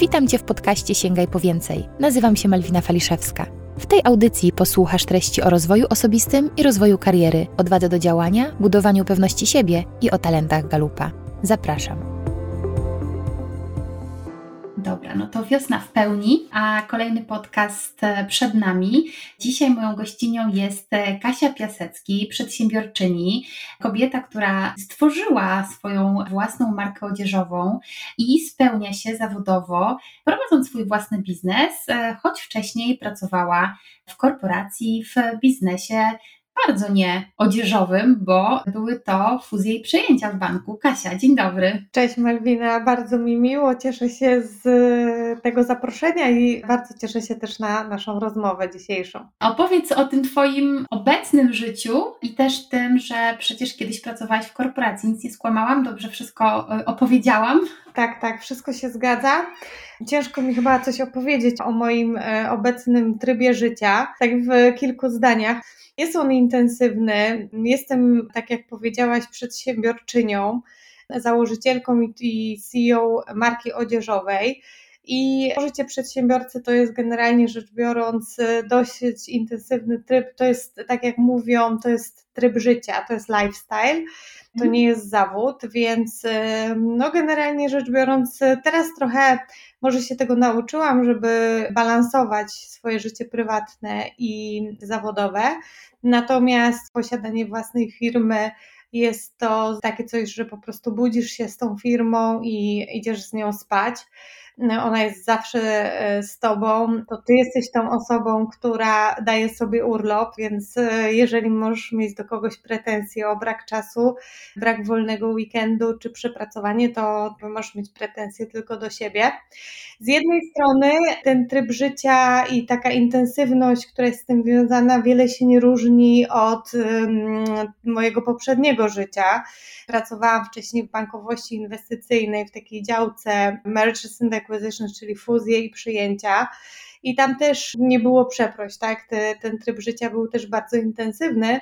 Witam Cię w podcaście Sięgaj po więcej. Nazywam się Malwina Faliszewska. W tej audycji posłuchasz treści o rozwoju osobistym i rozwoju kariery, odwadze do działania, budowaniu pewności siebie i o talentach Galupa. Zapraszam. Dobra, no to wiosna w pełni, a kolejny podcast e, przed nami. Dzisiaj moją gościnią jest e, Kasia Piasecki, przedsiębiorczyni, kobieta, która stworzyła swoją własną markę odzieżową i spełnia się zawodowo, prowadząc swój własny biznes, e, choć wcześniej pracowała w korporacji, w biznesie bardzo nie odzieżowym, bo były to fuzje i przejęcia w banku. Kasia, dzień dobry. Cześć Melwina, bardzo mi miło, cieszę się z tego zaproszenia i bardzo cieszę się też na naszą rozmowę dzisiejszą. Opowiedz o tym Twoim obecnym życiu i też tym, że przecież kiedyś pracowałaś w korporacji, nic nie skłamałam, dobrze wszystko e, opowiedziałam. Tak, tak, wszystko się zgadza. Ciężko mi chyba coś opowiedzieć o moim e, obecnym trybie życia, tak w kilku zdaniach. Jest on intensywny. Jestem, tak jak powiedziałaś, przedsiębiorczynią, założycielką i CEO marki odzieżowej. I życie przedsiębiorcy to jest generalnie rzecz biorąc dosyć intensywny tryb. To jest, tak jak mówią, to jest tryb życia, to jest lifestyle, to nie jest zawód, więc no generalnie rzecz biorąc, teraz trochę może się tego nauczyłam, żeby balansować swoje życie prywatne i zawodowe. Natomiast posiadanie własnej firmy jest to takie coś, że po prostu budzisz się z tą firmą i idziesz z nią spać. No, ona jest zawsze e, z tobą, to ty jesteś tą osobą, która daje sobie urlop, więc e, jeżeli możesz mieć do kogoś pretensje o brak czasu, brak wolnego weekendu czy przepracowanie, to możesz mieć pretensje tylko do siebie. Z jednej strony ten tryb życia i taka intensywność, która jest z tym związana, wiele się nie różni od mojego poprzedniego życia. Pracowałam wcześniej w bankowości inwestycyjnej, w takiej działce Mergers and acquisitions, czyli fuzje i przyjęcia. I tam też nie było przeproś, tak? Te, ten tryb życia był też bardzo intensywny.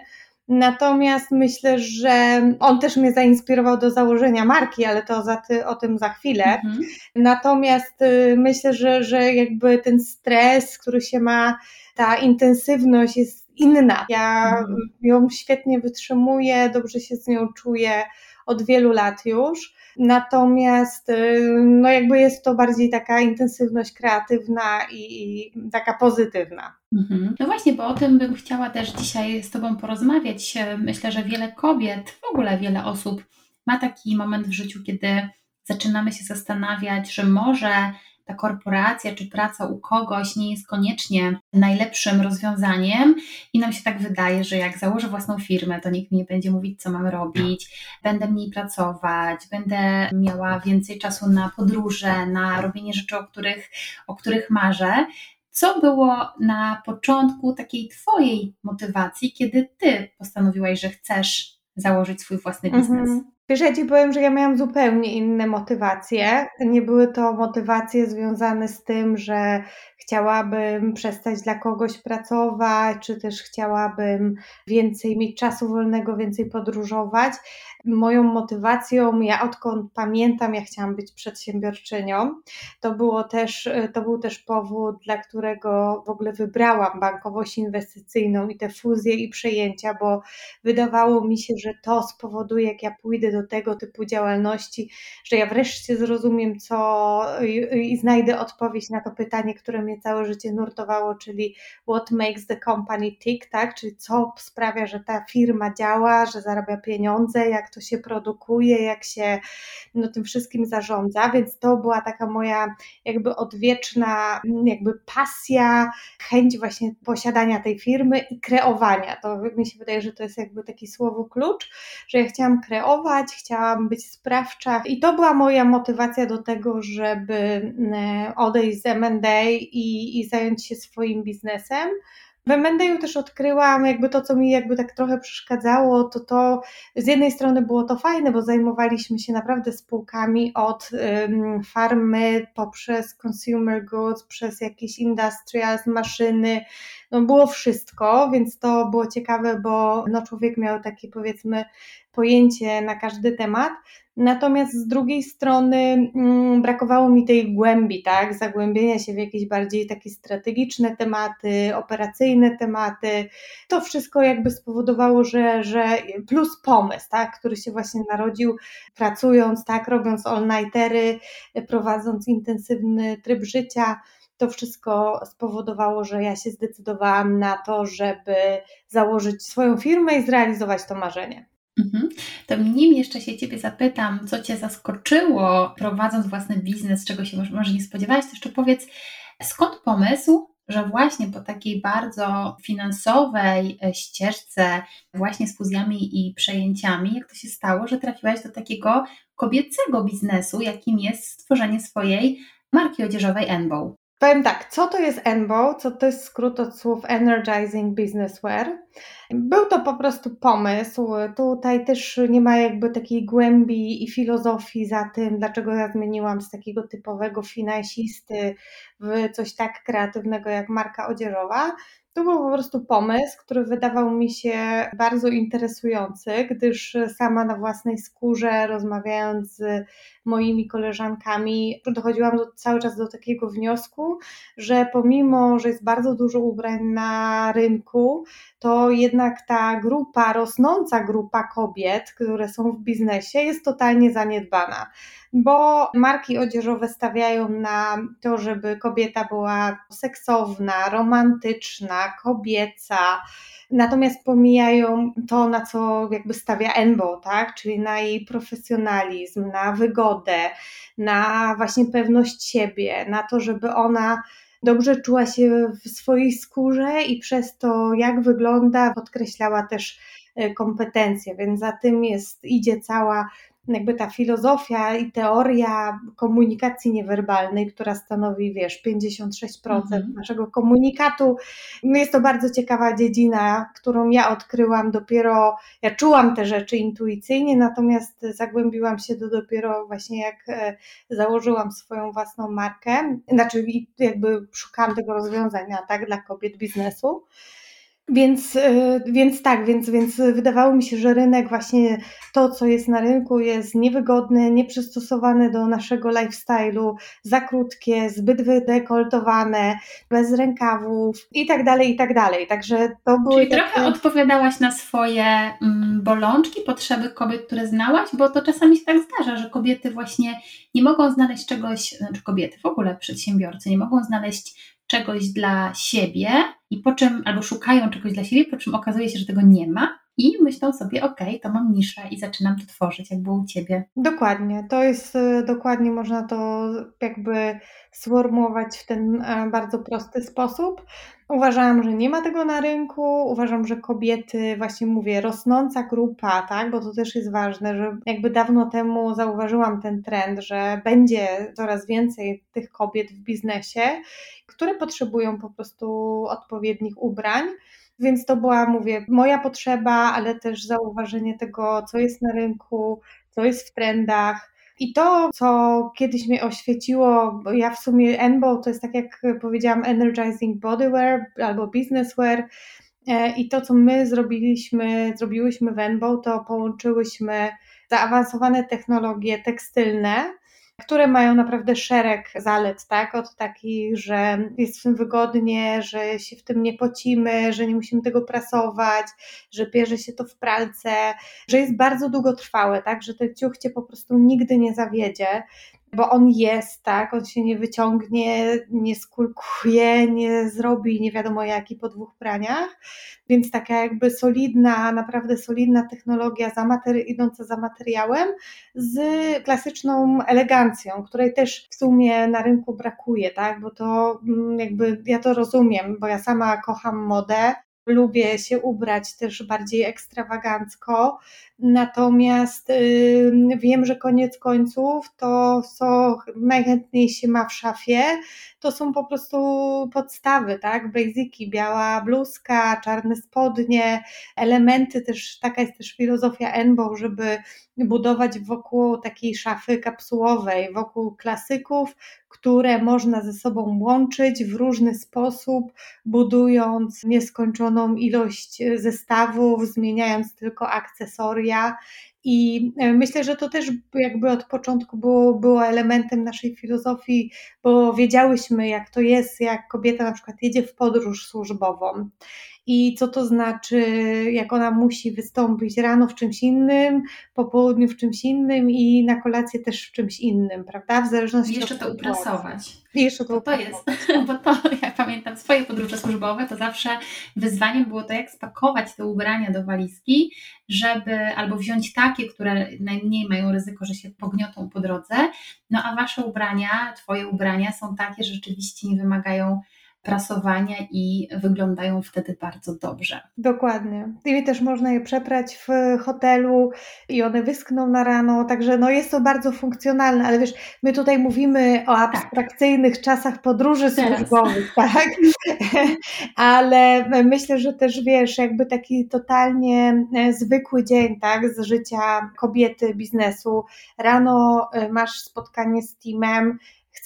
Natomiast myślę, że on też mnie zainspirował do założenia marki, ale to za ty, o tym za chwilę. Mhm. Natomiast y, myślę, że, że jakby ten stres, który się ma, ta intensywność jest inna. Ja mhm. ją świetnie wytrzymuję, dobrze się z nią czuję od wielu lat już. Natomiast y, no jakby jest to bardziej taka intensywność kreatywna i, i taka pozytywna. Mhm. No właśnie, bo o tym bym chciała też dzisiaj z Tobą porozmawiać. Myślę, że wiele kobiet, w ogóle wiele osób ma taki moment w życiu, kiedy zaczynamy się zastanawiać, że może ta korporacja czy praca u kogoś nie jest koniecznie najlepszym rozwiązaniem i nam się tak wydaje, że jak założę własną firmę, to nikt mi nie będzie mówić, co mam robić, będę mniej pracować, będę miała więcej czasu na podróże, na robienie rzeczy, o których, o których marzę. Co było na początku takiej Twojej motywacji, kiedy Ty postanowiłaś, że chcesz założyć swój własny biznes? -hmm. Wiesz, ja Ci powiem, że ja miałam zupełnie inne motywacje. Nie były to motywacje związane z tym, że chciałabym przestać dla kogoś pracować, czy też chciałabym więcej mieć czasu wolnego, więcej podróżować. Moją motywacją, ja odkąd pamiętam, ja chciałam być przedsiębiorczynią. To, było też, to był też powód, dla którego w ogóle wybrałam bankowość inwestycyjną i te fuzje i przejęcia, bo wydawało mi się, że to spowoduje, jak ja pójdę do tego typu działalności, że ja wreszcie zrozumiem, co i, i znajdę odpowiedź na to pytanie, które mnie całe życie nurtowało, czyli what makes the company tick, tak? Czyli co sprawia, że ta firma działa, że zarabia pieniądze, jak to się produkuje, jak się no, tym wszystkim zarządza, więc to była taka moja jakby odwieczna jakby pasja, chęć właśnie posiadania tej firmy i kreowania. To mi się wydaje, że to jest jakby taki słowo klucz, że ja chciałam kreować, chciałam być sprawcza i to była moja motywacja do tego, żeby e, odejść z M&A i i, zająć się swoim biznesem. W Mendeju też odkryłam jakby to, co mi jakby tak trochę przeszkadzało, to to z jednej strony było to fajne, bo zajmowaliśmy się naprawdę spółkami od farmy poprzez consumer goods, przez jakieś industrials, maszyny, no było wszystko, więc to było ciekawe, bo no człowiek miał takie powiedzmy pojęcie na każdy temat. Natomiast z drugiej strony mm, brakowało mi tej głębi, tak, zagłębienia się w jakieś bardziej takie strategiczne tematy, operacyjne tematy. To wszystko jakby spowodowało, że, że plus pomysł, tak, który się właśnie narodził pracując, tak, robiąc all-nightery, prowadząc intensywny tryb życia to wszystko spowodowało, że ja się zdecydowałam na to, żeby założyć swoją firmę i zrealizować to marzenie. Mhm. To nim jeszcze się Ciebie zapytam, co Cię zaskoczyło prowadząc własny biznes, czego się może nie spodziewałaś, to jeszcze powiedz, skąd pomysł, że właśnie po takiej bardzo finansowej e, ścieżce, właśnie z fuzjami i przejęciami, jak to się stało, że trafiłaś do takiego kobiecego biznesu, jakim jest stworzenie swojej marki odzieżowej Enbow? Powiem tak, co to jest ENBO? Co to jest skrót od słów Energizing Business Wear? Był to po prostu pomysł. Tutaj też nie ma jakby takiej głębi i filozofii za tym, dlaczego ja zmieniłam z takiego typowego finansisty w coś tak kreatywnego jak marka odzieżowa. To był po prostu pomysł, który wydawał mi się bardzo interesujący, gdyż sama na własnej skórze, rozmawiając z moimi koleżankami, dochodziłam do, cały czas do takiego wniosku, że pomimo, że jest bardzo dużo ubrań na rynku, to jednak ta grupa, rosnąca grupa kobiet, które są w biznesie, jest totalnie zaniedbana bo marki odzieżowe stawiają na to, żeby kobieta była seksowna, romantyczna, kobieca, natomiast pomijają to, na co jakby stawia Enbo, tak? czyli na jej profesjonalizm, na wygodę, na właśnie pewność siebie, na to, żeby ona dobrze czuła się w swojej skórze i przez to, jak wygląda, podkreślała też e, kompetencje, więc za tym jest, idzie cała jakby ta filozofia i teoria komunikacji niewerbalnej, która stanowi, wiesz, 56% mhm. naszego komunikatu. No jest to bardzo ciekawa dziedzina, którą ja odkryłam dopiero, ja czułam te rzeczy intuicyjnie, natomiast zagłębiłam się do dopiero właśnie jak e, założyłam swoją własną markę, znaczy jakby szukałam tego rozwiązania, tak, dla kobiet biznesu. Więc, e, więc tak, więc, więc wydawało mi się, że rynek, właśnie to, co jest na rynku, jest niewygodne, nieprzystosowane do naszego lifestyle'u, za krótkie, zbyt wydekoltowane, bez rękawów i tak dalej, i tak dalej. Także to były. Czyli takie... trochę odpowiadałaś na swoje mm, bolączki, potrzeby kobiet, które znałaś, bo to czasami się tak zdarza, że kobiety właśnie nie mogą znaleźć czegoś, znaczy kobiety, w ogóle przedsiębiorcy, nie mogą znaleźć czegoś dla siebie i po czym, albo szukają czegoś dla siebie, po czym okazuje się, że tego nie ma i myślą sobie, ok, to mam niszę i zaczynam to tworzyć, jak było u Ciebie. Dokładnie, to jest y, dokładnie, można to jakby sformułować w ten e, bardzo prosty sposób. Uważałam, że nie ma tego na rynku, uważam, że kobiety, właśnie mówię, rosnąca grupa, tak, bo to też jest ważne, że jakby dawno temu zauważyłam ten trend, że będzie coraz więcej tych kobiet w biznesie, które potrzebują po prostu odpowiednich ubrań. Więc to była, mówię, moja potrzeba, ale też zauważenie tego, co jest na rynku, co jest w trendach. I to, co kiedyś mnie oświeciło, bo ja w sumie Enbo to jest tak jak powiedziałam, energizing bodywear albo businesswear. E, I to, co my zrobiliśmy, zrobiłyśmy w Enbo, to połączyłyśmy zaawansowane technologie tekstylne które mają naprawdę szereg zalet, tak? Od takich, że jest w tym wygodnie, że się w tym nie pocimy, że nie musimy tego prasować, że bierze się to w pralce, że jest bardzo długotrwałe, tak? Że ten ciuch cię po prostu nigdy nie zawiedzie bo on jest, tak, on się nie wyciągnie, nie skulkuje, nie zrobi nie wiadomo jaki po dwóch praniach, więc taka jakby solidna, naprawdę solidna technologia za idąca za materiałem z klasyczną elegancją, której też w sumie na rynku brakuje, tak, bo to mm, jakby ja to rozumiem, bo ja sama kocham modę, lubię się ubrać też bardziej ekstrawagancko. Natomiast wiem, że koniec końców to, co najchętniej się ma w szafie, to są po prostu podstawy, tak? Basiki, biała bluzka, czarne spodnie, elementy też, taka jest też filozofia Enbow, żeby budować wokół takiej szafy kapsułowej, wokół klasyków, które można ze sobą łączyć w różny sposób, budując nieskończoną ilość zestawów, zmieniając tylko akcesoria. I e, myślę, że to też jakby od początku było, było elementem naszej filozofii, bo wiedziałyśmy, jak to jest, jak kobieta na przykład jedzie w podróż służbową i co to znaczy, jak ona musi wystąpić rano w czymś innym, po południu w czymś innym i na kolację też w czymś innym, prawda? W zależności I jeszcze od to uprasować. I jeszcze to, to jest, bo to ja pamiętam swoje podróże służbowe, to zawsze wyzwaniem było to, jak spakować te ubrania do walizki, żeby albo wziąć takie, które najmniej mają ryzyko, że się pogniotą po drodze, no a wasze ubrania, twoje ubrania są takie, że rzeczywiście nie wymagają prasowania i wyglądają wtedy bardzo dobrze. Dokładnie. I też można je przeprać w hotelu i one wyschną na rano, także no jest to bardzo funkcjonalne, ale wiesz, my tutaj mówimy o tak. abstrakcyjnych tak. czasach podróży służbowych, tak? ale myślę, że też wiesz, jakby taki totalnie e, zwykły dzień, tak, z życia kobiety biznesu. Rano e, masz spotkanie z teamem,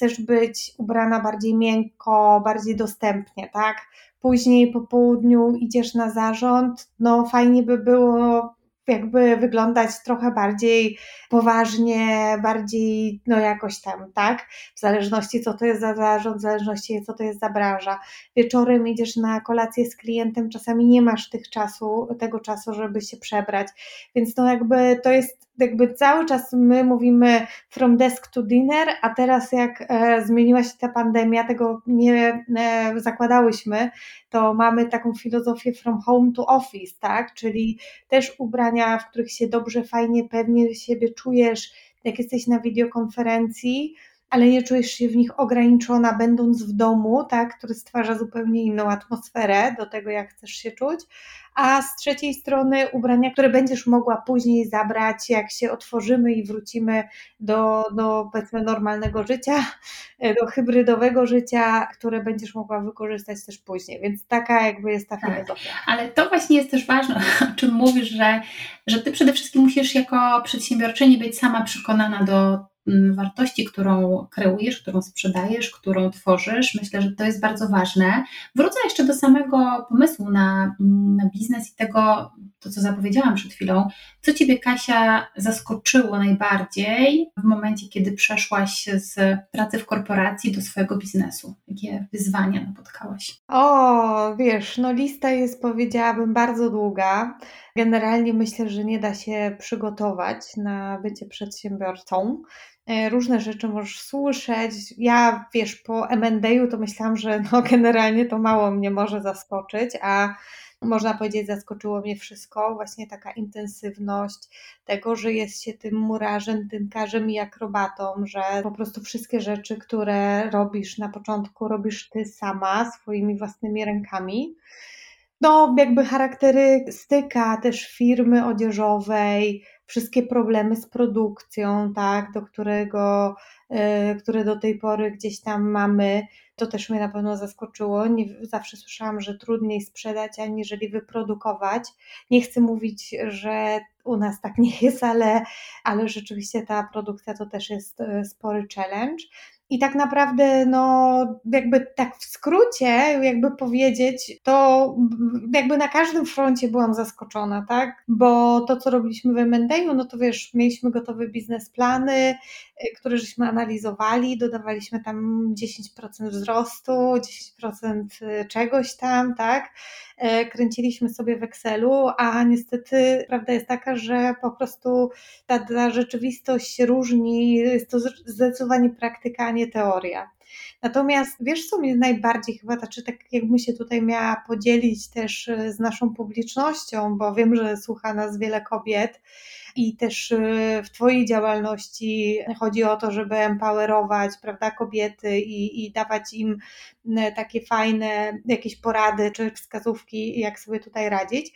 chcesz być ubrana bardziej miękko, bardziej dostępnie, tak? Później po południu idziesz na zarząd, no fajnie by było jakby wyglądać trochę bardziej poważnie, bardziej no jakoś tam, tak? W zależności co to jest za zarząd, w zależności co to jest za branża. Wieczorem idziesz na kolację z klientem, czasami nie masz tych czasu, tego czasu, żeby się przebrać, więc no jakby to jest jakby cały czas my mówimy from desk to dinner, a teraz jak e, zmieniła się ta pandemia, tego nie e, zakładałyśmy, to mamy taką filozofię from home to office, tak? Czyli też ubrania, w których się dobrze, fajnie, pewnie siebie czujesz, jak jesteś na wideokonferencji, ale nie czujesz się w nich ograniczona, będąc w domu, tak, który stwarza zupełnie inną atmosferę do tego, jak chcesz się czuć, a z trzeciej strony ubrania, które będziesz mogła później zabrać, jak się otworzymy i wrócimy do, do powiedzmy normalnego życia, do hybrydowego życia, które będziesz mogła wykorzystać też później. Więc taka jakby jest ta tak, filozofia. Ale to właśnie jest też ważne, o czym mówisz, że, że ty przede wszystkim musisz jako przedsiębiorczyni być sama przekonana do wartości, którą kreujesz, którą sprzedajesz, którą tworzysz. Myślę, że to jest bardzo ważne. Wrócę jeszcze do samego pomysłu na, mm, na biznes i tego, to co zapowiedziałam przed chwilą. Co Ciebie, Kasia, zaskoczyło najbardziej w momencie, kiedy przeszłaś z pracy w korporacji do swojego biznesu? Jakie wyzwania napotkałaś? O, wiesz, no lista jest, powiedziałabym, bardzo długa. Generalnie myślę, że nie da się przygotować na bycie przedsiębiorcą. E, różne rzeczy możesz słyszeć. Ja, wiesz, po M&A to myślałam, że no generalnie to mało mnie może zaskoczyć, a można powiedzieć, zaskoczyło mnie wszystko, właśnie taka intensywność tego, że jest się tym murarzem, tynkarzem i akrobatą, że po prostu wszystkie rzeczy, które robisz na początku, robisz ty sama swoimi własnymi rękami. No, jakby charakterystyka też firmy odzieżowej, wszystkie problemy z produkcją, tak, do którego, y, które do tej pory gdzieś tam mamy, to też mnie na pewno zaskoczyło. Nie, zawsze słyszałam, że trudniej sprzedać, aniżeli wyprodukować. Nie chcę mówić, że u nas tak nie jest, ale, ale rzeczywiście ta produkcja to też jest y, spory challenge. I tak naprawdę, no, jakby tak w skrócie, jakby powiedzieć, to jakby na każdym froncie byłam zaskoczona, tak? Bo to, co robiliśmy w M&A, no to wiesz, mieliśmy gotowe biznesplany, y, które żeśmy analizowali, dodawaliśmy tam 10% wzrostu, 10% y, czegoś tam, tak? E, kręciliśmy sobie w Excelu, a niestety prawda jest taka, że po prostu ta, ta rzeczywistość się różni, jest to zdecydowanie praktyka, a nie teoria. Natomiast wiesz, co mnie najbardziej chyba, znaczy tak jakbym się tutaj miała podzielić też e, z naszą publicznością, bo wiem, że słucha nas wiele kobiet, i też y, w Twojej działalności chodzi o to, żeby empowerować prawda, kobiety i, i dawać im takie fajne jakieś porady czy wskazówki, jak sobie tutaj radzić,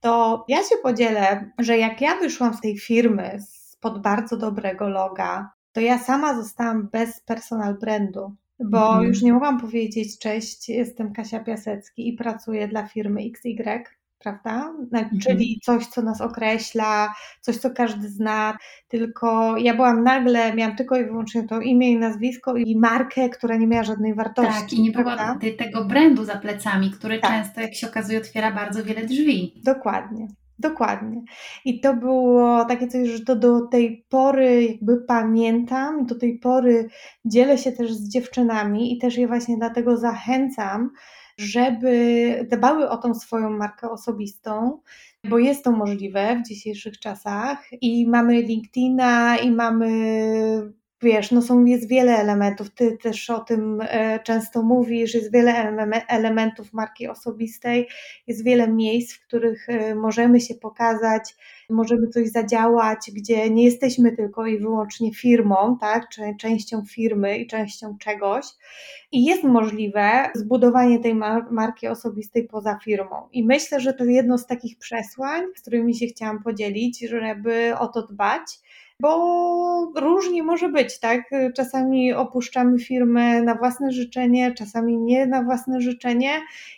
to ja się podzielę, że jak ja wyszłam z tej firmy spod bardzo dobrego loga, to ja sama zostałam bez personal brandu bo mhm. już nie mogłam powiedzieć cześć, jestem Kasia Piasecki i pracuję dla firmy XY, prawda? Mhm. Czyli coś, co nas określa, coś, co każdy zna, tylko ja byłam nagle, miałam tylko i wyłącznie to imię i nazwisko i markę, która nie miała żadnej wartości. Tak, i nie było tego brandu za plecami, który tak. często, jak się okazuje, otwiera bardzo wiele drzwi. Dokładnie. Dokładnie. I to było takie coś, że to do tej pory jakby pamiętam, do tej pory dzielę się też z dziewczynami i też je właśnie dlatego zachęcam, żeby dbały o tą swoją markę osobistą, bo jest to możliwe w dzisiejszych czasach i mamy LinkedIna i mamy wiesz, no są, jest wiele elementów, ty też o tym e, często mówisz, jest wiele elementów marki osobistej, jest wiele miejsc, w których e, możemy się pokazać, możemy coś zadziałać, gdzie nie jesteśmy tylko i wyłącznie firmą, tak, czy częścią firmy i częścią czegoś. I jest możliwe zbudowanie tej marki osobistej poza firmą. I myślę, że to jedno z takich przesłań, z którymi się chciałam podzielić, żeby o to dbać bo różnie może być, tak? Czasami opuszczamy firmę na własne życzenie, czasami nie na własne życzenie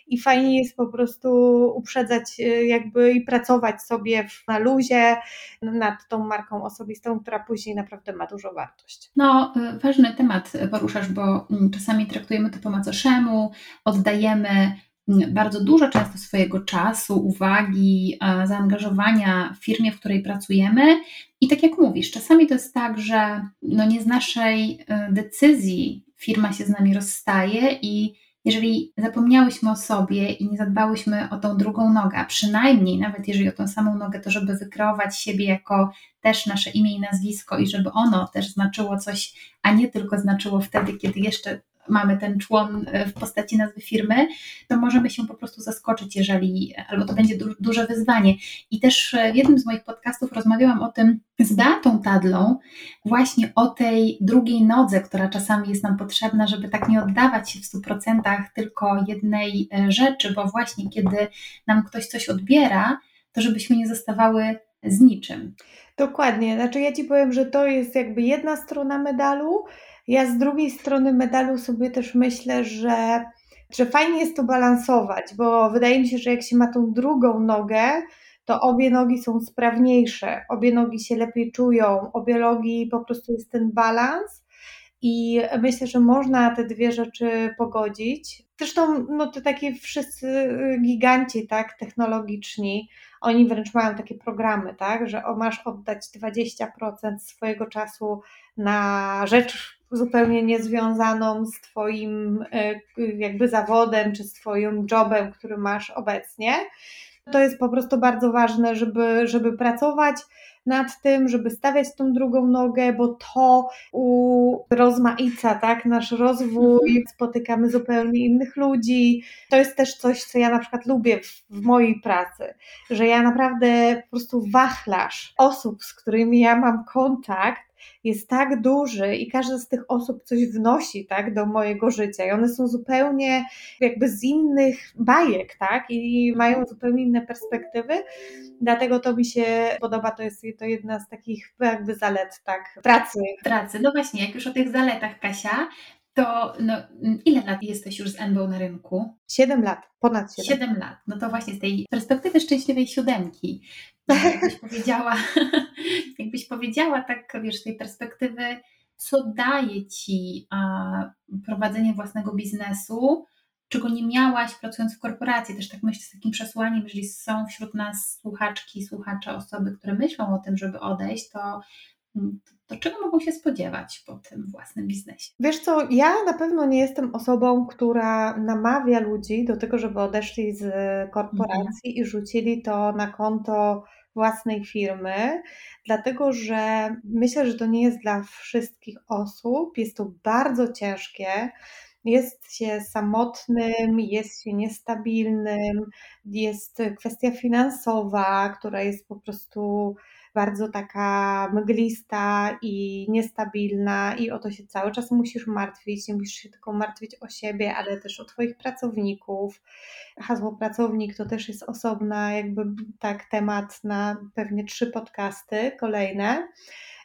i fajnie jest po prostu uprzedzać e, jakby i pracować sobie na luzie nad tą marką osobistą, która później naprawdę ma dużą wartość. No, e, ważny temat poruszasz, bo mm, czasami traktujemy to po macoszemu, oddajemy bardzo dużo często swojego czasu, uwagi, zaangażowania w firmie, w której pracujemy. I tak jak mówisz, czasami to jest tak, że no nie z naszej e, decyzji firma się z nami rozstaje i jeżeli zapomniałyśmy o sobie i nie zadbałyśmy o tą drugą nogę, a przynajmniej nawet jeżeli o tą samą nogę, to żeby wykreować siebie jako też nasze imię i nazwisko i żeby ono też znaczyło coś, a nie tylko znaczyło wtedy, kiedy jeszcze mamy ten człon e, w postaci nazwy firmy, to możemy się po prostu zaskoczyć, jeżeli, albo to będzie du duże wyzwanie. I też e, w jednym z moich podcastów rozmawiałam o tym z Beatą Tadlą, właśnie o tej drugiej nodze, która czasami jest nam potrzebna, żeby tak nie oddawać się w 100% tylko jednej e, rzeczy, bo właśnie kiedy nam ktoś coś odbiera, to żebyśmy nie zostawały z niczym. Dokładnie. Znaczy ja Ci powiem, że to jest jakby jedna strona medalu, ja z drugiej strony medalu sobie też myślę, że, że fajnie jest to balansować, bo wydaje mi się, że jak się ma tą drugą nogę, to obie nogi są sprawniejsze, obie nogi się lepiej czują, obie nogi po prostu jest ten balans. I myślę, że można te dwie rzeczy pogodzić. Zresztą no, te takie wszyscy giganci tak, technologiczni, oni wręcz mają takie programy, tak, że masz oddać 20% swojego czasu na rzecz zupełnie niezwiązaną z Twoim e, jakby zawodem czy z Twoim jobem, który masz obecnie. To jest po prostu bardzo ważne, żeby, żeby pracować nad tym, żeby stawiać tą drugą nogę, bo to urozmaica tak, nasz rozwój, mhm. spotykamy zupełnie innych ludzi. To jest też coś, co ja na przykład lubię w, w mojej pracy, że ja naprawdę po prostu wachlarz osób, z którymi ja mam kontakt, jest tak duży i każda z tych osób coś wnosi tak, do mojego życia i one są zupełnie jakby z innych bajek, tak, i mają zupełnie inne perspektywy, dlatego to mi się podoba, to jest to jedna z takich jakby zalet, tak, pracy. Pracy, no właśnie, jak już o tych zaletach, Kasia, to no, ile lat jesteś już z NBO na rynku? Siedem lat, ponad siedem. Siedem lat. No to właśnie z tej perspektywy szczęśliwej siódemki, jakbyś powiedziała, jakbyś powiedziała tak, wiesz, z tej perspektywy, co daje Ci a, prowadzenie własnego biznesu, czego nie miałaś pracując w korporacji. Też tak myślę z takim przesłaniem, jeżeli są wśród nas słuchaczki, słuchacze, osoby, które myślą o tym, żeby odejść, to to czego mogą się spodziewać po tym własnym biznesie? Wiesz co, ja na pewno nie jestem osobą, która namawia ludzi do tego, żeby odeszli z korporacji mhm. i rzucili to na konto własnej firmy, dlatego że myślę, że to nie jest dla wszystkich osób, jest to bardzo ciężkie. Jest się samotnym, jest się niestabilnym, jest kwestia finansowa, która jest po prostu bardzo taka mglista i niestabilna i o to się cały czas musisz martwić. Nie musisz się tylko martwić o siebie, ale też o Twoich pracowników. Hasło pracownik to też jest osobna jakby tak temat na pewnie trzy podcasty kolejne.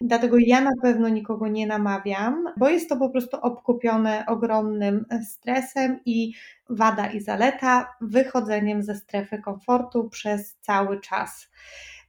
Dlatego ja na pewno nikogo nie namawiam, bo jest to po prostu obkupione ogromnym stresem i wada i zaleta wychodzeniem ze strefy komfortu przez cały czas.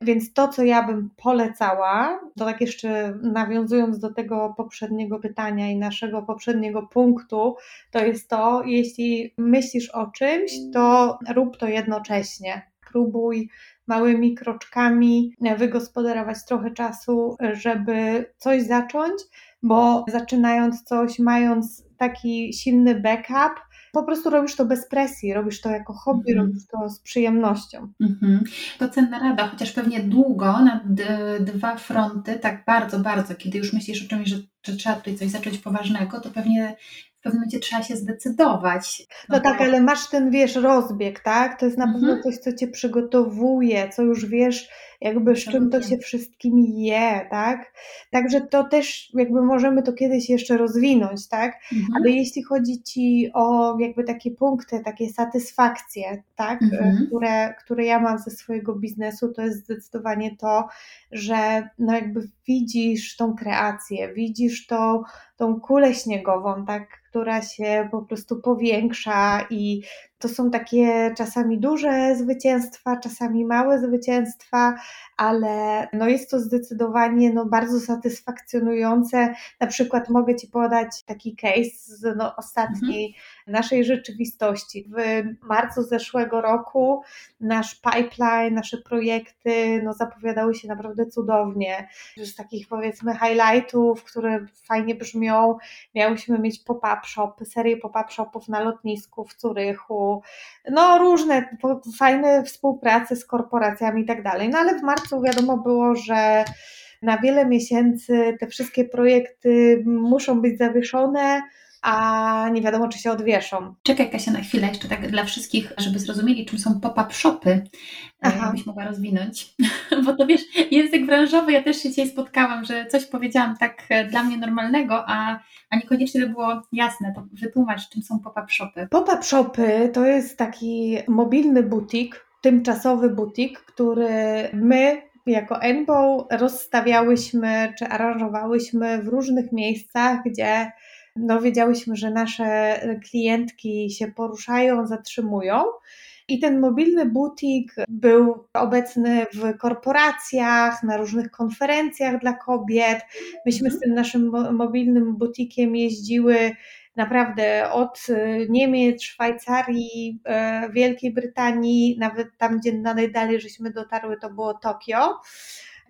Więc to, co ja bym polecała, to tak jeszcze nawiązując do tego poprzedniego pytania i naszego poprzedniego punktu, to jest to, jeśli myślisz o czymś, to rób to jednocześnie. Próbuj małymi kroczkami wygospodarować trochę czasu, żeby coś zacząć, bo zaczynając coś, mając taki silny backup, po prostu robisz to bez presji, robisz to jako hobby, mhm. robisz to z przyjemnością. Mhm. To cenna rada, chociaż pewnie długo na dwa fronty, tak bardzo, bardzo, kiedy już myślisz o czymś, że, że trzeba tutaj coś zacząć poważnego, to pewnie w pewnym momencie trzeba się zdecydować. No, no tak, ale masz ten, wiesz, rozbieg, tak? To jest na pewno mhm. coś, co cię przygotowuje, co już wiesz, jakby z czym to się wszystkim je, tak? Także to też jakby możemy to kiedyś jeszcze rozwinąć, tak? Mhm. Ale jeśli chodzi ci o jakby takie punkty, takie satysfakcje, tak? Mhm. Które, które ja mam ze swojego biznesu, to jest zdecydowanie to, że no jakby widzisz tą kreację, widzisz tą, tą kulę śniegową, tak? Która się po prostu powiększa i to są takie czasami duże zwycięstwa, czasami małe zwycięstwa, ale no jest to zdecydowanie no bardzo satysfakcjonujące. Na przykład mogę Ci podać taki case z no ostatniej mhm. naszej rzeczywistości. W marcu zeszłego roku nasz pipeline, nasze projekty no zapowiadały się naprawdę cudownie. Z takich powiedzmy highlightów, które fajnie brzmią, miałyśmy mieć pop-up shop, serię pop-up shopów na lotnisku w Curychu, no różne fajne współprace z korporacjami i tak dalej. No ale w marcu wiadomo było, że na wiele miesięcy te wszystkie projekty muszą być zawieszone, a nie wiadomo, czy się odwieszą. Czekaj Kasia na chwilę, jeszcze tak dla wszystkich, żeby zrozumieli, czym są pop-up shopy, Aha. byś mogła rozwinąć. Bo to wiesz, język branżowy, ja też się dzisiaj spotkałam, że coś powiedziałam tak e, dla mnie normalnego, a, a niekoniecznie to było jasne. To wytłumacz, czym są pop-up shopy. Pop-up shopy to jest taki mobilny butik, tymczasowy butik, który my jako Enbow rozstawiałyśmy czy aranżowałyśmy w różnych miejscach, gdzie no, wiedziałyśmy, że nasze klientki się poruszają, zatrzymują. I ten mobilny butik był obecny w korporacjach, na różnych konferencjach dla kobiet. Myśmy z mhm. tym naszym mobilnym butikiem jeździły naprawdę od Niemiec, Szwajcarii, e, Wielkiej Brytanii, nawet tam, gdzie najdalej żeśmy dotarły, to było Tokio.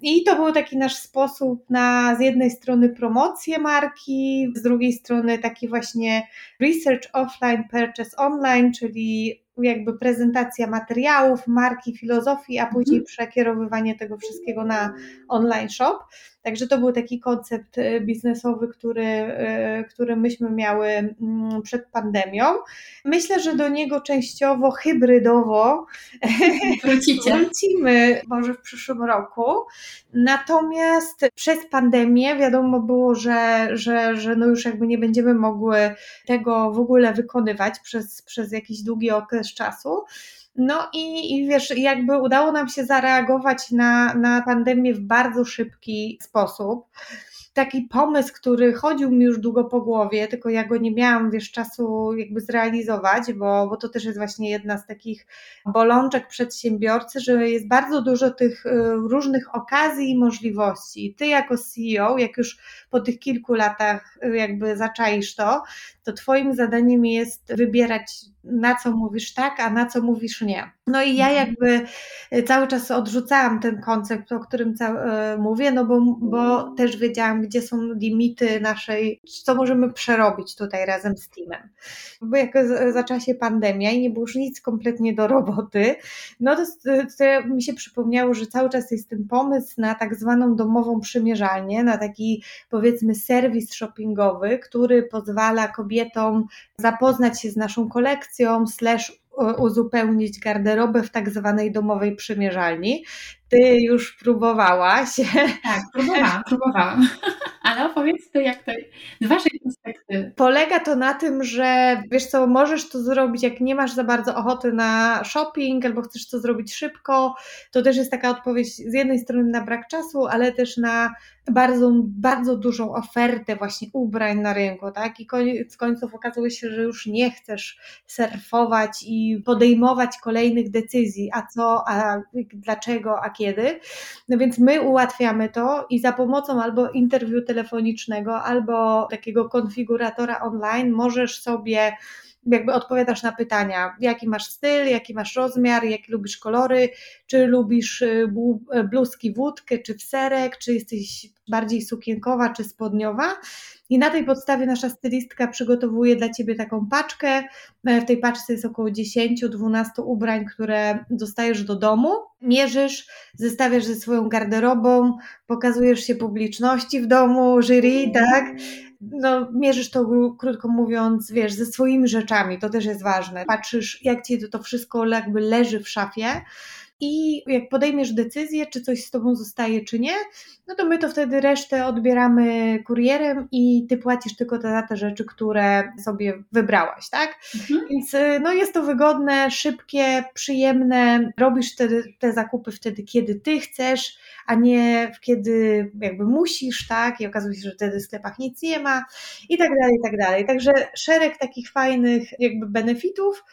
I to był taki nasz sposób na z jednej strony promocję marki, z drugiej strony taki właśnie research offline, purchase online, czyli jakby prezentacja materiałów, marki, filozofii, a później mhm. przekierowywanie tego wszystkiego na online shop. Także to był taki koncept e, biznesowy, który, e, który myśmy miały mm, przed pandemią. Myślę, że do niego częściowo hybrydowo Wrócicie. wrócimy może w przyszłym roku. Natomiast przez pandemię wiadomo było, że, że, że no już jakby nie będziemy mogły tego w ogóle wykonywać przez, przez jakiś długi okres czasu. No i, i wiesz, jakby udało nam się zareagować na, na pandemię w bardzo szybki sposób taki pomysł, który chodził mi już długo po głowie, tylko ja go nie miałam, wiesz, czasu jakby zrealizować, bo, bo to też jest właśnie jedna z takich bolączek przedsiębiorcy, że jest bardzo dużo tych y, różnych okazji i możliwości. Ty jako CEO, jak już po tych kilku latach y, jakby zaczaisz to, to twoim zadaniem jest wybierać na co mówisz tak, a na co mówisz nie. No i ja mhm. jakby y, cały czas odrzucałam ten koncept, o którym mówię, no bo, bo też wiedziałam, gdzie są limity naszej, co możemy przerobić tutaj razem z teamem. Bo jak zaczęła się pandemia i nie było już nic kompletnie do roboty, no to, to mi się przypomniało, że cały czas jest ten pomysł na tak zwaną domową przymierzalnię, na taki powiedzmy serwis shoppingowy, który pozwala kobietom zapoznać się z naszą kolekcją, slash uzupełnić garderobę w tak zwanej domowej przymierzalni. Ty już próbowałaś. Tak, próbowałam, próbowałam. Ale opowiedz ty, jak to z waszej perspektywy. Polega to na tym, że wiesz co, możesz to zrobić, jak nie masz za bardzo ochoty na shopping albo chcesz to zrobić szybko. To też jest taka odpowiedź z jednej strony na brak czasu, ale też na bardzo, bardzo dużą ofertę właśnie ubrań na rynku, tak? I koniec końców okazuje się, że już nie chcesz surfować i podejmować kolejnych decyzji, a co, a dlaczego, a kiedy. No więc my ułatwiamy to i za pomocą albo interwiu telefonicznego, albo takiego konfiguratora online możesz sobie jakby odpowiadasz na pytania, jaki masz styl, jaki masz rozmiar, jakie lubisz kolory, czy lubisz y, y, bluzki wódkę, czy w serek, czy jesteś bardziej sukienkowa, czy spodniowa. I na tej podstawie nasza stylistka przygotowuje dla Ciebie taką paczkę. E, w tej paczce jest około 10-12 ubrań, które dostajesz do domu. Mierzysz, zestawiasz ze swoją garderobą, pokazujesz się publiczności w domu, jury, tak? No, mierzysz to, krótko mówiąc, wiesz, ze swoimi rzeczami, to też jest ważne. Patrzysz, jak ci to wszystko jakby leży w szafie i jak podejmiesz decyzję, czy coś z tobą zostaje, czy nie, no to my to wtedy resztę odbieramy kurierem i ty płacisz tylko za te rzeczy, które sobie wybrałaś, tak? Mhm. Więc y, no jest to wygodne, szybkie, przyjemne, robisz te, te zakupy wtedy, kiedy ty chcesz, a nie kiedy jakby musisz, tak? I okazuje się, że wtedy w sklepach nic nie ma i tak dalej, i tak dalej. Także szereg takich fajnych jakby benefitów,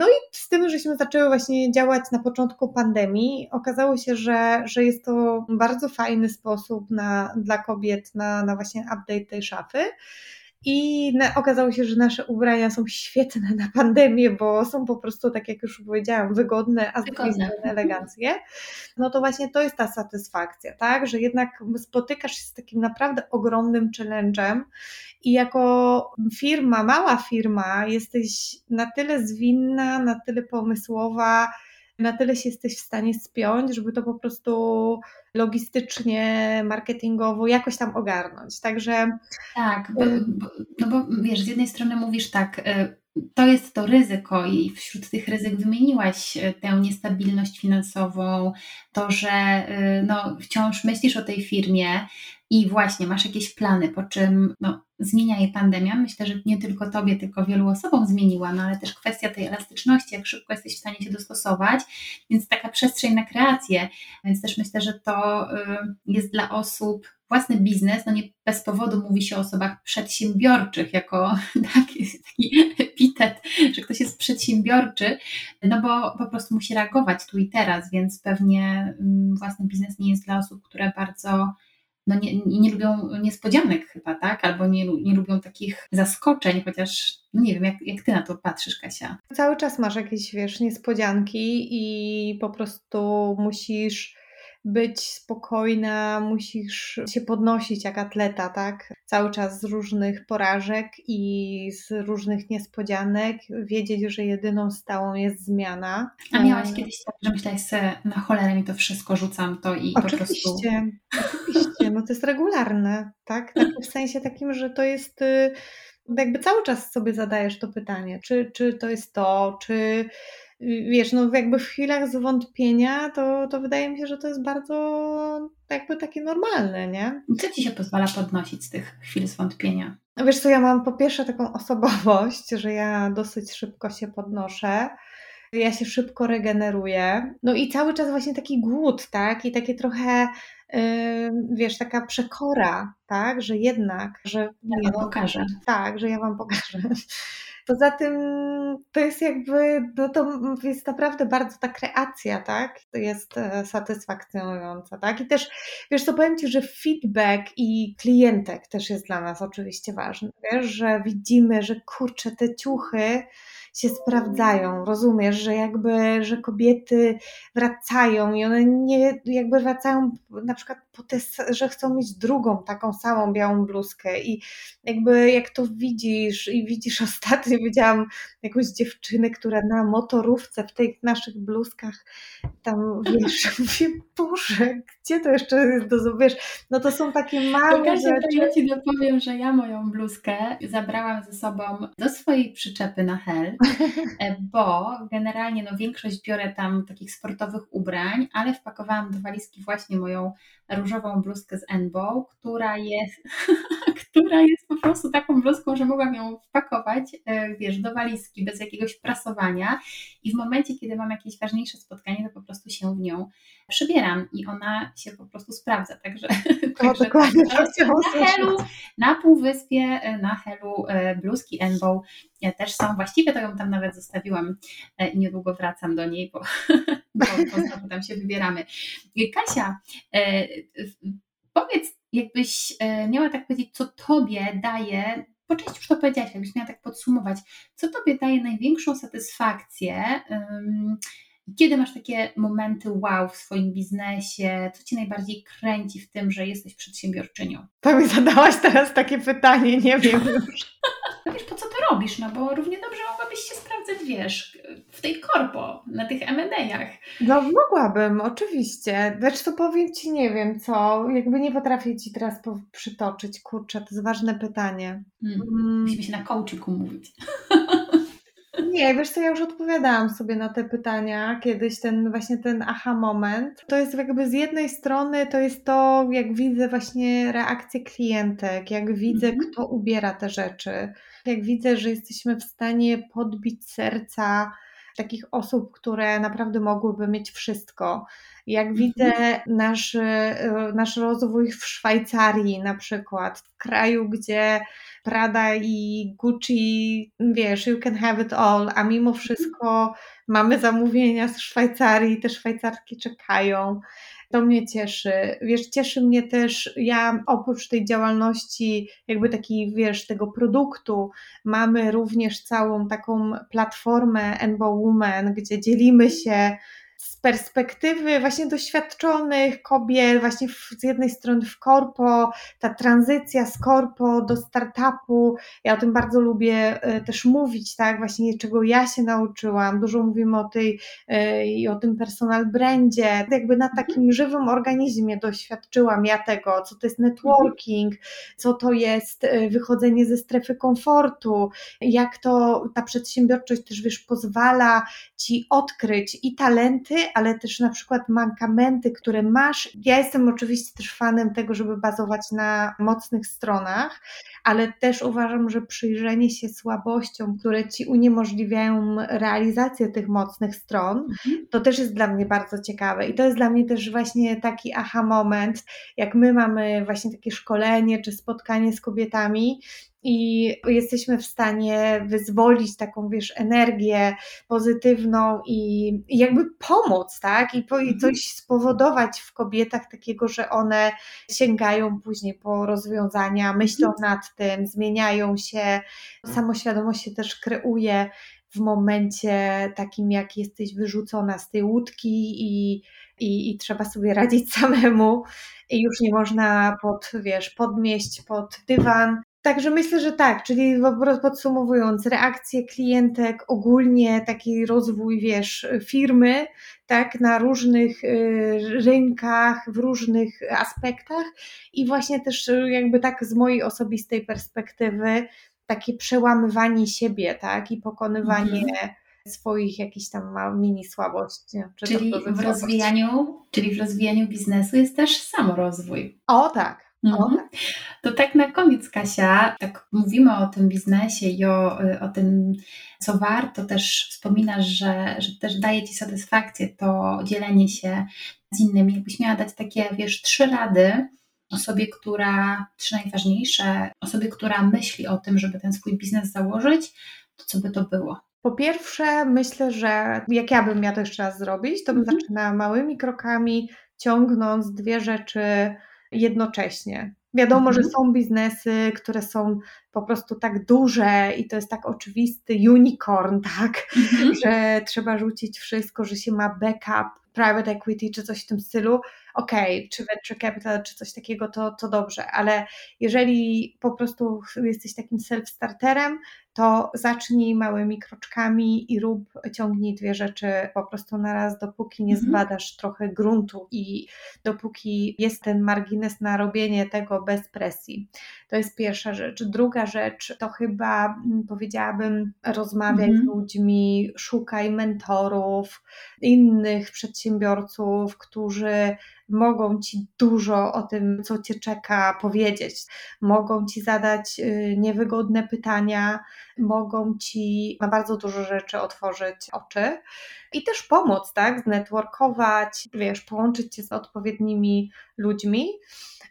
no i z tym, żeśmy zaczęły właśnie działać na początku pandemii, okazało się, że, że jest to bardzo fajny sposób na, dla kobiet na, na właśnie update tej szafy. I na, okazało się, że nasze ubrania są świetne na pandemię, bo są po prostu, tak jak już powiedziałam, wygodne, a z drugiej strony eleganckie. No to właśnie to jest ta satysfakcja, tak? Że jednak spotykasz się z takim naprawdę ogromnym challenge'em i jako firma, mała firma, jesteś na tyle zwinna, na tyle pomysłowa, na tyle się jesteś w stanie spiąć, żeby to po prostu logistycznie, marketingowo jakoś tam ogarnąć. Także. Tak, bo, bo, no bo wiesz, z jednej strony mówisz tak, y, to jest to ryzyko i wśród tych ryzyk wymieniłaś y, tę niestabilność finansową, to, że y, no, wciąż myślisz o tej firmie i właśnie masz jakieś plany, po czym no, zmienia je pandemia. Myślę, że nie tylko tobie, tylko wielu osobom zmieniła, no ale też kwestia tej elastyczności, jak szybko jesteś w stanie się dostosować, więc taka przestrzeń na kreację. Więc też myślę, że to y, jest dla osób własny biznes, no nie bez powodu mówi się o osobach przedsiębiorczych jako taki, taki epitet, że ktoś jest przedsiębiorczy, no bo po prostu musi reagować tu i teraz, więc pewnie mm, własny biznes nie jest dla osób, które bardzo no nie, nie lubią niespodzianek chyba, tak? Albo nie, nie lubią takich zaskoczeń, chociaż no nie wiem, jak, jak ty na to patrzysz, Kasia? Cały czas masz jakieś, wiesz, niespodzianki i po prostu musisz być spokojna, musisz się podnosić jak atleta, tak? Cały czas z różnych porażek i z różnych niespodzianek, wiedzieć, że jedyną stałą jest zmiana. A miałaś kiedyś tak, że myślałaś sobie, na cholerę mi to wszystko, rzucam to i oczywiście, po prostu... Oczywiście, no to jest regularne, tak? tak? W sensie takim, że to jest y, jakby cały czas sobie zadajesz to pytanie, czy, czy to jest to, czy wiesz, no jakby w chwilach zwątpienia, to, to wydaje mi się, że to jest bardzo jakby takie normalne, nie? Co ci się pozwala podnosić z tych chwil zwątpienia? No wiesz co, ja mam po pierwsze taką osobowość, że ja dosyć szybko się podnoszę, ja się szybko regeneruję, no i cały czas właśnie taki głód, tak, i takie trochę wiesz, taka przekora, tak, że jednak, że... Ja wam pokażę. Tak, że ja wam pokażę. Poza tym to jest jakby, no to jest naprawdę bardzo ta kreacja, tak? To jest e, satysfakcjonująca, tak? I też, wiesz co, powiem Ci, że feedback i klientek też jest dla nas oczywiście ważny, wiesz, że widzimy, że kurczę, te ciuchy się sprawdzają, rozumiesz, że jakby, że kobiety wracają i one nie, jakby wracają na przykład po te, że chcą mieć drugą taką samą białą bluzkę. I jakby jak to widzisz i widzisz ostatnio widziałam jakąś dziewczynę, która na motorówce w tych naszych bluzkach tam, wiesz, mówię, Boże, gdzie to jeszcze jest do, wiesz, no to są takie małe Kasia, rzeczy. to ja Ci dopowiem, że ja moją bluzkę zabrałam ze sobą do swojej przyczepy na hel, bo generalnie no większość biorę tam takich sportowych ubrań, ale wpakowałam do walizki właśnie moją różową bluzkę z Enbow, która jest, która jest po prostu taką bluzką, że mogłam ją wpakować, e, wiesz, do walizki bez jakiegoś prasowania i w momencie, kiedy mam jakieś ważniejsze spotkanie, to po prostu się w nią przybieram i ona się po prostu sprawdza, także, także dokładnie, tak, to chciałam na Helu, na Półwyspie, e, na Helu e, bluzki Enbow też są, właściwie to ją tam nawet zostawiłam i niedługo wracam do niej, bo, bo, bo znowu tam się wybieramy. Kasia, powiedz, jakbyś miała tak powiedzieć, co Tobie daje, po części już to powiedziałaś, jakbyś miała tak podsumować, co Tobie daje największą satysfakcję, kiedy masz takie momenty wow w swoim biznesie, co Cię najbardziej kręci w tym, że jesteś przedsiębiorczynią? To mi zadałaś teraz takie pytanie, nie wiem już. No wiesz, po co to robisz? No bo równie dobrze mogłabyś się sprawdzać, wiesz, w tej korpo, na tych M&A'ach. No mogłabym, oczywiście. Lecz to powiem Ci, nie wiem co, jakby nie potrafię Ci teraz przytoczyć, kurczę, to jest ważne pytanie. Hmm. Musimy się na coachiku mówić. Nie, wiesz co, ja już odpowiadałam sobie na te pytania kiedyś, ten właśnie ten aha moment. To jest jakby z jednej strony to jest to, jak widzę właśnie reakcję klientek, jak widzę, mhm. kto ubiera te rzeczy, jak widzę, że jesteśmy w stanie podbić serca takich osób, które naprawdę mogłyby mieć wszystko. Jak mhm. widzę nasz, e, nasz rozwój w Szwajcarii na przykład, w kraju, gdzie Prada i Gucci, wiesz, you can have it all, a mimo mhm. wszystko mamy zamówienia z Szwajcarii, te Szwajcarki czekają. To mnie cieszy. Wiesz, cieszy mnie też, ja oprócz tej działalności, jakby takiej, wiesz, tego produktu, mamy również całą taką platformę Enbo Woman, gdzie dzielimy się z perspektywy właśnie doświadczonych kobiet, właśnie w, z jednej strony w korpo, ta tranzycja z korpo do startupu, ja o tym bardzo lubię e, też mówić, tak, właśnie czego ja się nauczyłam, dużo mówimy o tej e, i o tym personal brandzie, jakby na mhm. takim żywym organizmie doświadczyłam ja tego, co to jest networking, co to jest e, wychodzenie ze strefy komfortu, jak to ta przedsiębiorczość też wiesz, pozwala ci odkryć i talenty, ale też na przykład mankamenty, które masz. Ja jestem oczywiście też fanem tego, żeby bazować na mocnych stronach, ale też uważam, że przyjrzenie się słabościom, które ci uniemożliwiają realizację tych mocnych stron, mhm. to też jest dla mnie bardzo ciekawe. I to jest dla mnie też właśnie taki aha moment, jak my mamy właśnie takie szkolenie czy spotkanie z kobietami, i jesteśmy w stanie wyzwolić taką, wiesz, energię pozytywną i, i jakby pomóc, tak? I, po, I mhm. coś spowodować w kobietach takiego, że one sięgają później po rozwiązania, myślą mhm. nad tym, zmieniają się, samoświadomość się też kreuje w momencie takim, jak jesteś wyrzucona z tej łódki i, i, i trzeba sobie radzić samemu i już nie można pod, wiesz, podmieść pod dywan, Także myślę, że tak, czyli podsumowując, reakcje klientek, ogólnie taki rozwój, wiesz, firmy, tak, na różnych y, rynkach, w różnych aspektach i właśnie też y, jakby tak z mojej osobistej perspektywy takie przełamywanie siebie, tak, i pokonywanie mhm. swoich jakichś tam mini słabości. Czyli w rozwijaniu, czyli w rozwijaniu biznesu jest też samorozwój. O tak, Mhm. To tak na koniec, Kasia, tak mówimy o tym biznesie i o, o tym, co warto, też wspominasz, że, że też daje Ci satysfakcję to dzielenie się z innymi. Jakbyś miała dać takie, wiesz, trzy rady osobie, która, trzy najważniejsze, osobie, która myśli o tym, żeby ten swój biznes założyć, to co by to było? Po pierwsze, myślę, że jak ja bym miała to jeszcze raz zrobić, to bym mhm. zaczynała małymi krokami, ciągnąc dwie rzeczy jednocześnie. Wiadomo, mhm. że są biznesy, które są po prostu tak duże i to jest tak oczywisty unicorn, tak, mhm. że trzeba rzucić wszystko, że się ma backup, private equity czy coś w tym stylu. Okej, okay, czy venture capital, czy coś takiego, to, to dobrze, ale jeżeli po prostu jesteś takim self-starterem, to zacznij małymi kroczkami i rób, ciągnij dwie rzeczy po prostu na raz, dopóki nie mhm. zbadasz trochę gruntu i dopóki jest ten margines na robienie tego bez presji. To jest pierwsza rzecz. Druga rzecz to chyba mm, powiedziałabym rozmawiaj z mhm. ludźmi, szukaj mentorów, innych przedsiębiorców, którzy mogą ci dużo o tym, co cię czeka, powiedzieć. Mogą ci zadać y, niewygodne pytania, mogą ci na bardzo dużo rzeczy otworzyć oczy i też pomóc, tak? Znetworkować, wiesz, połączyć się z odpowiednimi ludźmi.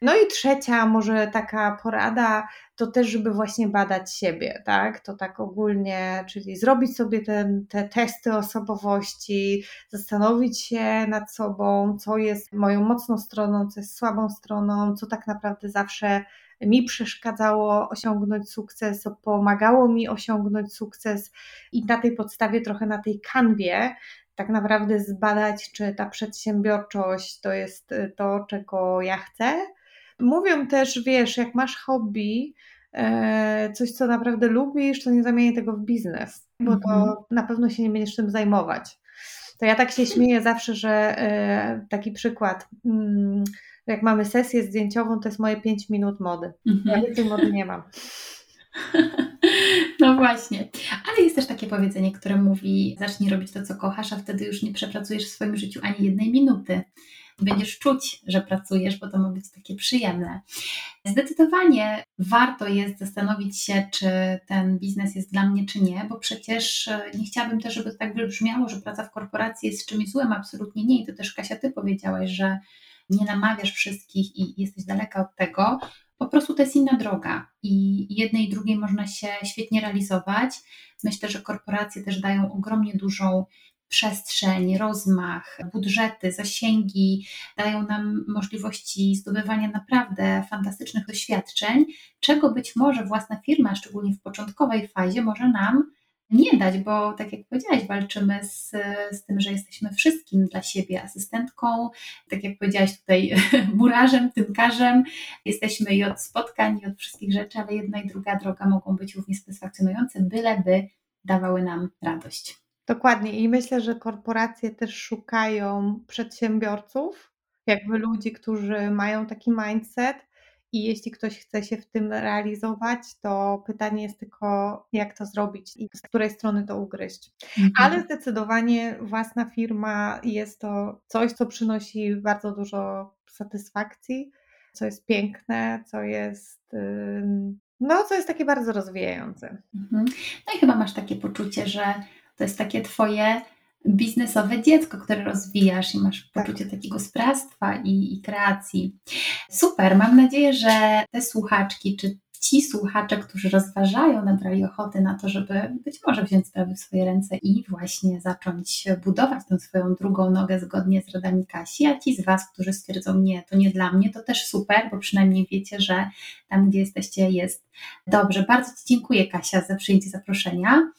No i trzecia, może taka porada, to też, żeby właśnie badać siebie, tak? To tak ogólnie, czyli zrobić sobie ten, te testy osobowości, zastanowić się nad sobą, co jest moją mocną stroną, co jest słabą stroną, co tak naprawdę zawsze mi przeszkadzało osiągnąć sukces, co pomagało mi osiągnąć sukces i na tej podstawie, trochę na tej kanwie, tak naprawdę zbadać, czy ta przedsiębiorczość to jest to, czego ja chcę, Mówią też, wiesz, jak masz hobby, e, coś, co naprawdę lubisz, to nie zamienię tego w biznes, bo to mhm. na pewno się nie będziesz tym zajmować. To ja tak się śmieję zawsze, że e, taki przykład, mm, jak mamy sesję zdjęciową, to jest moje 5 minut mody. Mhm. Ja więcej mody nie mam. No właśnie. Ale jest też takie powiedzenie, które mówi: zacznij robić to, co kochasz, a wtedy już nie przepracujesz w swoim życiu ani jednej minuty będziesz czuć, że pracujesz, bo to ma być takie przyjemne. Zdecydowanie warto jest zastanowić się, czy ten biznes jest dla mnie, czy nie, bo przecież e, nie chciałabym też, żeby to tak wybrzmiało, że praca w korporacji jest czymś złym, absolutnie nie. I to też Kasia, ty powiedziałaś, że nie namawiasz wszystkich i jesteś daleka od tego. Po prostu to jest inna droga i jednej i drugiej można się świetnie realizować. Myślę, że korporacje też dają ogromnie dużą przestrzeń, rozmach, budżety, zasięgi dają nam możliwości zdobywania naprawdę fantastycznych doświadczeń, czego być może własna firma, szczególnie w początkowej fazie, może nam nie dać, bo tak jak powiedziałaś, walczymy z, z tym, że jesteśmy wszystkim dla siebie asystentką, tak jak powiedziałaś tutaj, murarzem, tynkarzem. Jesteśmy i od spotkań, i od wszystkich rzeczy, ale jedna i druga droga mogą być równie satysfakcjonujące, byleby dawały nam radość. Dokładnie i myślę, że korporacje też szukają przedsiębiorców, jakby ludzi, którzy mają taki mindset i jeśli ktoś chce się w tym realizować, to pytanie jest tylko, jak to zrobić i z której strony to ugryźć. Mhm. Ale zdecydowanie własna firma jest to coś, co przynosi bardzo dużo satysfakcji, co jest piękne, co jest. No, co jest takie bardzo rozwijające. Mhm. No i chyba masz takie poczucie, że to jest takie Twoje biznesowe dziecko, które rozwijasz i masz tak. poczucie takiego sprawstwa i, i kreacji. Super, mam nadzieję, że te słuchaczki, czy ci słuchacze, którzy rozważają, nabrali ochoty na to, żeby być może wziąć sprawy w swoje ręce i właśnie zacząć budować tę swoją drugą nogę zgodnie z radami Kasi, a ci z Was, którzy stwierdzą, nie, to nie dla mnie, to też super, bo przynajmniej wiecie, że tam, gdzie jesteście, jest dobrze. Bardzo Ci dziękuję, Kasia, za przyjęcie zaproszenia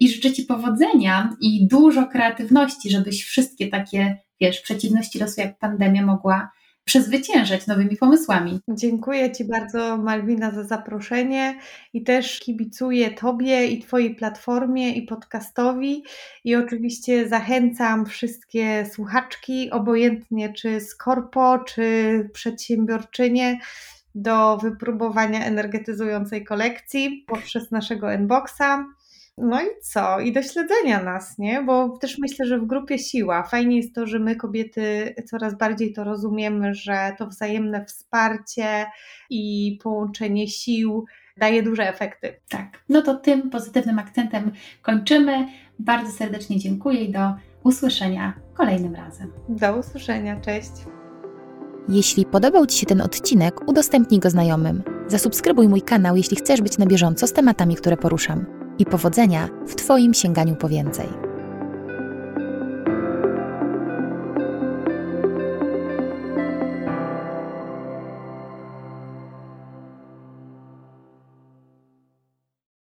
i życzę Ci powodzenia i dużo kreatywności, żebyś wszystkie takie, wiesz, przeciwności losu jak pandemia mogła przezwyciężać nowymi pomysłami. Dziękuję Ci bardzo, Malwina, za zaproszenie i też kibicuję Tobie i Twojej platformie i podcastowi. I oczywiście zachęcam wszystkie słuchaczki, obojętnie czy z korpo, czy przedsiębiorczynie, do wypróbowania energetyzującej kolekcji poprzez naszego inboxa. No i co? I do śledzenia nas, nie? Bo też myślę, że w grupie siła. Fajnie jest to, że my kobiety coraz bardziej to rozumiemy, że to wzajemne wsparcie i połączenie sił daje duże efekty. Tak. No to tym pozytywnym akcentem kończymy. Bardzo serdecznie dziękuję i do usłyszenia kolejnym razem. Do usłyszenia. Cześć. Jeśli podobał Ci się ten odcinek, udostępnij go znajomym. Zasubskrybuj mój kanał, jeśli chcesz być na bieżąco z tematami, które poruszam i powodzenia w Twoim sięganiu po więcej.